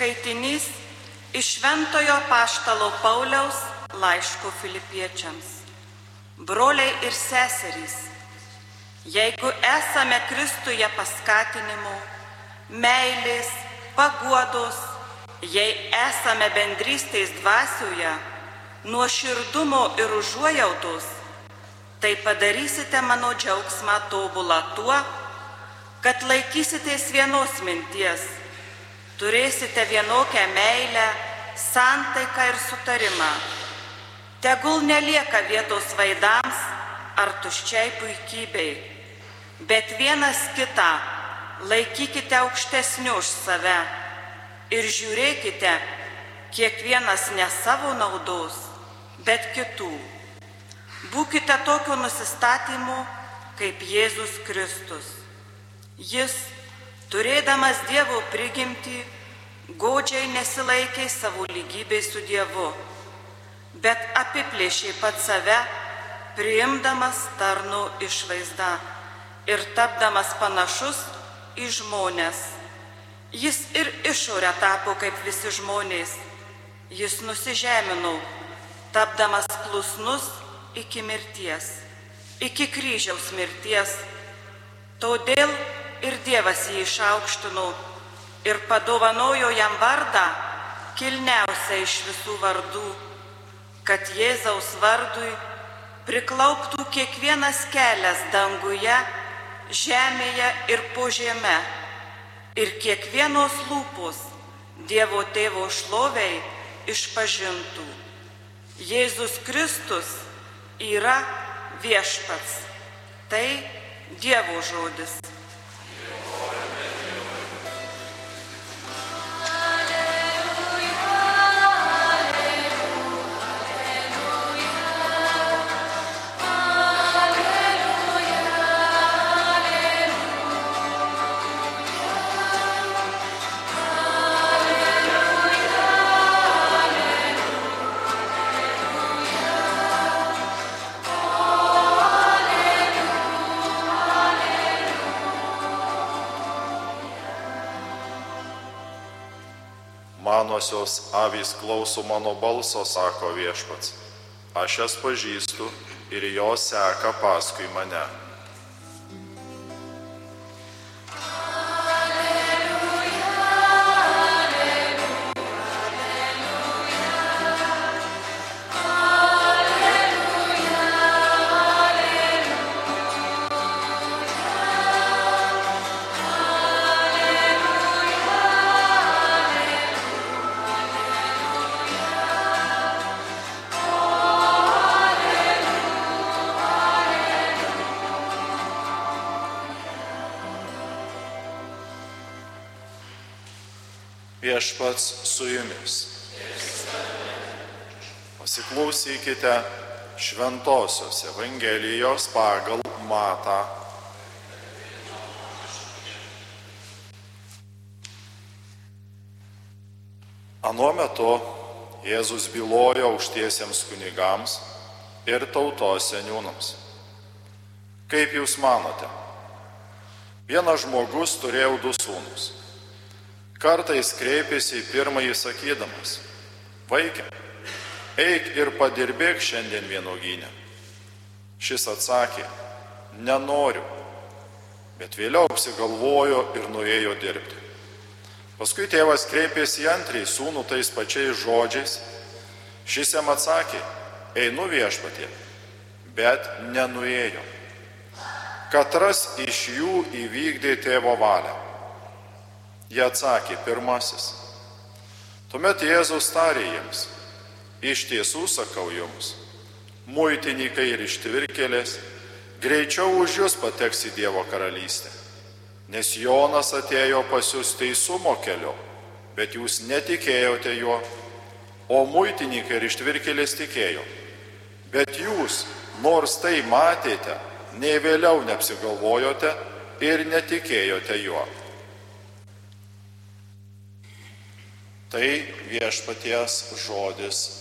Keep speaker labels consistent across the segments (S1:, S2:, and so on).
S1: Skaitinys iš Šventojo Paštalo Pauliaus laiško filipiečiams. Broliai ir seserys, jeigu esame Kristuje paskatinimo, meilės, paguodos, jei esame bendrystės dvasioje, nuoširdumo ir užuojautos, tai padarysite mano džiaugsmą tobulą tuo, kad laikysitės vienos minties, turėsite vienokią meilę, santaiką ir sutarimą. Tegul nelieka vietos vaidams ar tuščiai puikybei, bet vienas kitą laikykite aukštesniu už save ir žiūrėkite kiekvienas ne savo naudos, bet kitų. Būkite tokio nusistatymu kaip Jėzus Kristus. Jis, turėdamas Dievo prigimtį, godžiai nesilaikė savo lygybei su Dievu, bet apiplėšė pat save, priimdamas tarnų išvaizdą ir tapdamas panašus į žmonės. Jis ir išorę tapo kaip visi žmonės. Jis nusižemino, tapdamas klusnus iki mirties, iki kryžiaus mirties. Todėl ir Dievas jį išaukštino ir padovanojo jam vardą kilniausią iš visų vardų, kad Jėzaus vardui priklauptų kiekvienas kelias danguje, žemėje ir po žemę ir kiekvienos lūpos Dievo tėvo šloviai išpažintų. Jėzus Kristus yra viešpats. Tai Dievo žodis.
S2: Manosios avys klauso mano balso, sako viešpats. Aš jas pažįstu ir jos seka paskui mane. Viešpats su jumis. Pasiklausykite Šventojios Evangelijos pagal Matą. Anuo metu Jėzus bylojo aukštiesiems kunigams ir tautos seniūnams. Kaip jūs manote? Vienas žmogus turėjo du sūnus. Kartais kreipėsi į pirmąjį sakydamas, vaikė, eik ir padirbėk šiandien vienogynę. Šis atsakė, nenoriu, bet vėliau apsigalvojo ir nuėjo dirbti. Paskui tėvas kreipėsi į antrąjį sūnų tais pačiais žodžiais. Šis jam atsakė, einu viešpatie, bet nenuėjo. Katras iš jų įvykdė tėvo valią. Jie atsakė pirmasis. Tuomet Jėzus tarė jiems, iš tiesų sakau jums, muitininkai ir ištvirkėlės greičiau už jūs pateks į Dievo karalystę. Nes Jonas atėjo pas jūs teisumo keliu, bet jūs netikėjote juo, o muitininkai ir ištvirkėlės tikėjo. Bet jūs, nors tai matėte, nei vėliau neapsigalvojote ir netikėjote juo. Tai viešpaties žodis.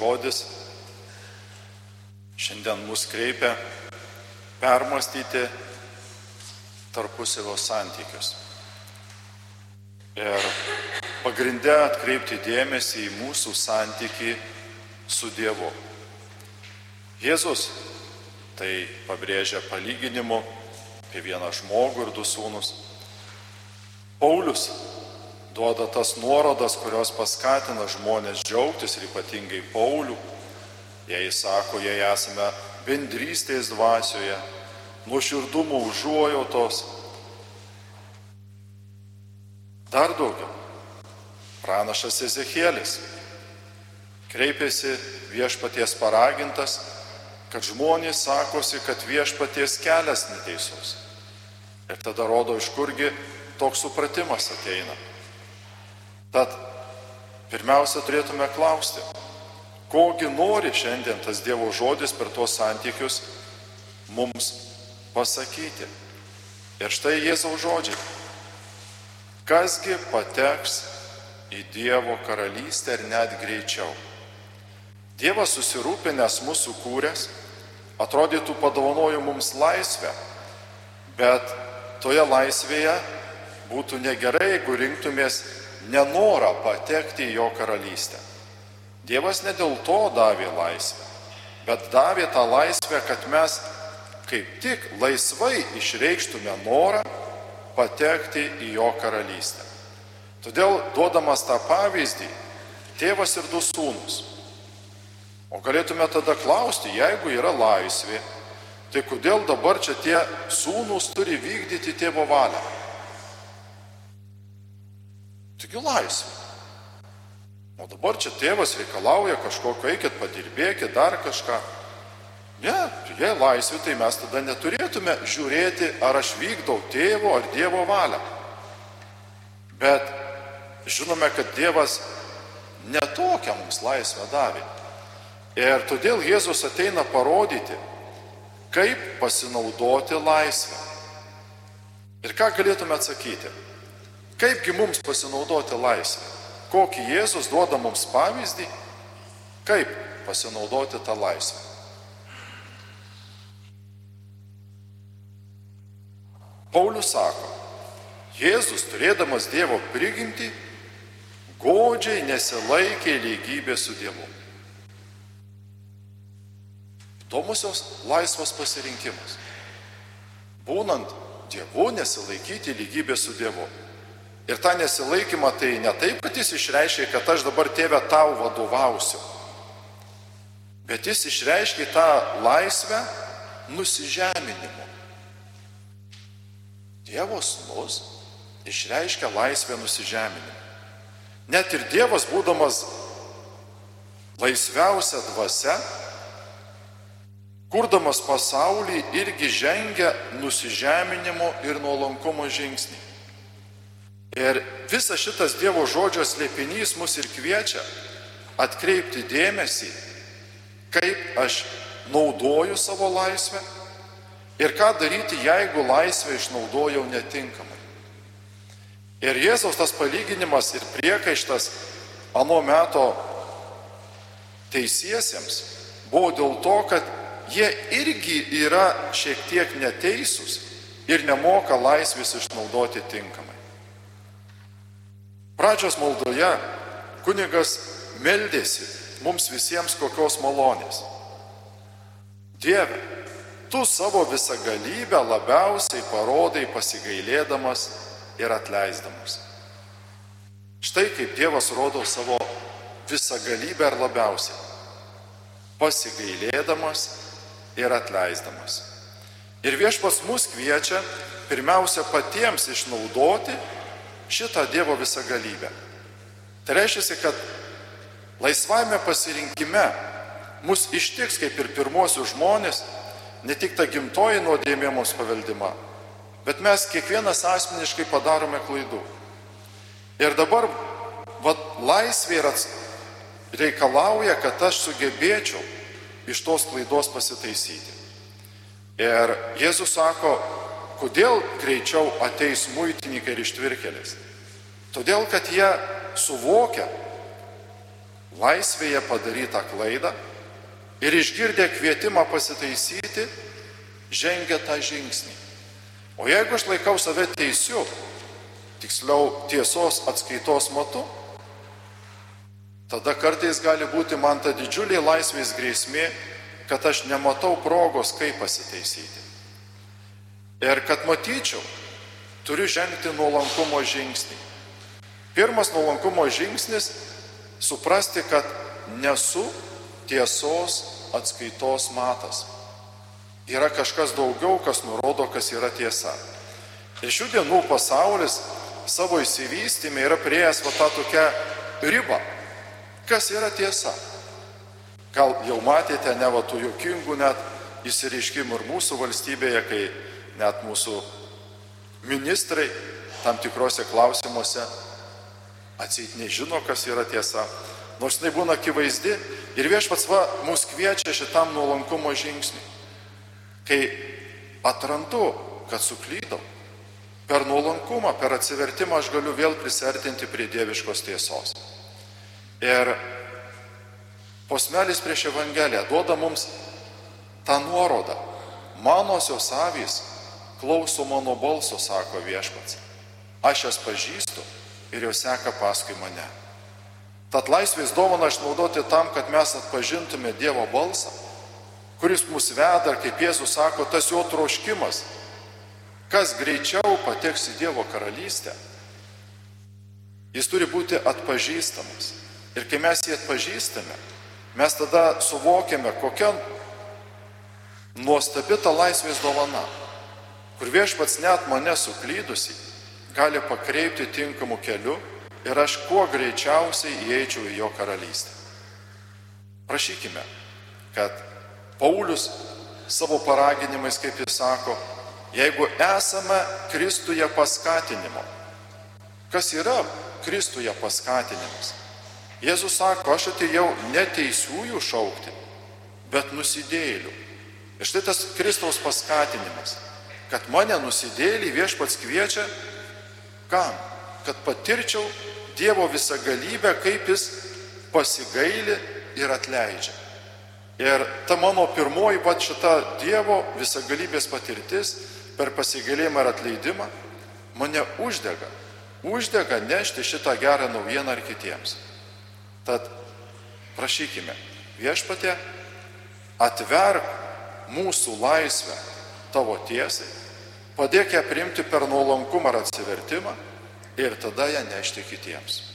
S2: Žodis šiandien mus kreipia permastyti tarpusavio santykius. Ir pagrindę atkreipti dėmesį į mūsų santyki su Dievu. Jėzus tai pabrėžia palyginimu apie vieną žmogų ir du sūnus. Paulius duoda tas nuorodas, kurios paskatina žmonės džiaugtis ir ypatingai Paulių. Jei sako, jei esame bendrystės dvasioje, nuoširdumo užuojautos. Dar daugiau. Pranašas Ezekielis kreipėsi viešpaties paragintas, kad žmonės sakosi, kad viešpaties kelias neteisus. Ir tada rodo, iš kurgi toks supratimas ateina. Tad pirmiausia turėtume klausti, kogi nori šiandien tas Dievo žodis per tuos santykius mums pasakyti. Ir štai Jėzaus žodžiai. Kasgi pateks į Dievo karalystę ir net greičiau. Dievas susirūpinęs mūsų kūrės, atrodytų padovanojo mums laisvę, bet toje laisvėje būtų negerai, jeigu rinktumės nenorą patekti į jo karalystę. Dievas ne dėl to davė laisvę, bet davė tą laisvę, kad mes kaip tik laisvai išreikštume norą patekti į jo karalystę. Todėl duodamas tą pavyzdį, tėvas ir du sūnus. O galėtume tada klausti, jeigu yra laisvė, tai kodėl dabar čia tie sūnus turi vykdyti tėvo valią? Taigi laisvė. O dabar čia tėvas reikalauja kažkokio, eikit padirbėkit, dar kažką. Ne, jei laisvė, tai mes tada neturėtume žiūrėti, ar aš vykdau tėvo ar Dievo valią. Bet žinome, kad Dievas netokią mums laisvę davė. Ir todėl Jėzus ateina parodyti, kaip pasinaudoti laisvę. Ir ką galėtume atsakyti? Kaipgi mums pasinaudoti laisvę? Kokį Jėzus duoda mums pavyzdį, kaip pasinaudoti tą laisvę. Paulius sako, Jėzus turėdamas Dievo prigimtį, godžiai nesilaikė lygybė su Dievu. Įdomusios laisvas pasirinkimas. Būnant Dievu nesilaikyti lygybė su Dievu. Ir tą nesilaikymą tai ne taip, kad jis išreiškia, kad aš dabar tėvę tau vadovausiu. Bet jis išreiškia tą laisvę nusižeminimu. Dievo sūnus išreiškia laisvę nusižeminimą. Net ir Dievas, būdamas laisviausia dvasia, kurdamas pasaulį, irgi žengia nusižeminimo ir nuolankumo žingsnį. Ir visas šitas Dievo žodžio slėpinys mus ir kviečia atkreipti dėmesį, kaip aš naudoju savo laisvę Ir ką daryti, jeigu laisvę išnaudojau netinkamai. Ir Jėzaus tas palyginimas ir priekaištas anu meto teisiesiems buvo dėl to, kad jie irgi yra šiek tiek neteisūs ir nemoka laisvės išnaudoti tinkamai. Pradžios maldoje kunigas meldėsi mums visiems kokios malonės. Dieve, tu savo visagalybę labiausiai parodai pasigailėdamas ir atleisdamas. Štai kaip Dievas rodo savo visagalybę ir labiausiai. Pasigailėdamas ir atleisdamas. Ir viešpas mus kviečia pirmiausia patiems išnaudoti šitą Dievo visagalybę. Tai reiškia, kad laisvame pasirinkime mus ištiks kaip ir pirmosius žmonės ne tik ta gimtoji nuodėmė mums paveldima, bet mes kiekvienas asmeniškai padarome klaidų. Ir dabar vat, laisvė ats... reikalauja, kad aš sugebėčiau iš tos klaidos pasitaisyti. Ir Jėzus sako, kodėl greičiau ateis muitininkai ir ištvirkelės. Todėl, kad jie suvokia, laisvėje padarytą klaidą ir išgirdę kvietimą pasitaisyti, žengia tą žingsnį. O jeigu aš laikau save teisiu, tiksliau tiesos atskaitos matu, tada kartais gali būti man ta didžiulė laisvės grėsmė, kad aš nematau progos, kaip pasitaisyti. Ir kad matyčiau, turiu žengti nuolankumo žingsnį. Pirmas nuolankumo žingsnis - suprasti, kad nesu tiesos atskaitos matas. Yra kažkas daugiau, kas nurodo, kas yra tiesa. Ir šių dienų pasaulis savo įsivystymė yra prieėjęs va tą tokią ribą. Kas yra tiesa? Gal jau matėte ne va tų jokingų net įsireiškimų ir mūsų valstybėje, kai net mūsų ministrai tam tikrose klausimuose atseit nežino, kas yra tiesa. Nors tai būna akivaizdi ir viešpats va mus kviečia šitam nuolankumo žingsniui. Kai atrandu, kad suklydau, per nuolankumą, per atsivertimą aš galiu vėl prisertinti prie dieviškos tiesos. Ir posmelis prieš Evangeliją duoda mums tą nuorodą. Manosios avys klauso mano balso, sako viešpats. Aš jas pažįstu ir jos seka paskui mane. Tad laisvės dovana išnaudoti tam, kad mes atpažintume Dievo balsą, kuris mus veda, kaip Jėzus sako, tas jo troškimas kas greičiau pateks į Dievo karalystę, jis turi būti atpažįstamas. Ir kai mes jį atpažįstame, mes tada suvokiame, kokia nuostabi ta laisvės dovana, kur viešpats net mane suklydusi gali pakreipti tinkamu keliu ir aš kuo greičiausiai įeičiau į jo karalystę. Prašykime, kad Paulius savo paraginimais, kaip jis sako, jeigu esame Kristuje paskatinimo. Kas yra Kristuje paskatinimas? Jėzus sako, aš atėjau ne teisiųjų šaukti, bet nusidėlių. Ir štai tas Kristaus paskatinimas, kad mane nusidėlį viešpats kviečia, kam? Kad patirčiau Dievo visą galybę, kaip jis pasigaili ir atleidžia. Ir ta mano pirmoji pat šita Dievo visagalybės patirtis per pasigailėjimą ir atleidimą mane uždega. Uždega nešti šitą gerą naujieną ar kitiems. Tad prašykime, viešpatė, atverk mūsų laisvę tavo tiesai, padėk ją priimti per nuolankumą ar atsivertimą ir tada ją nešti kitiems.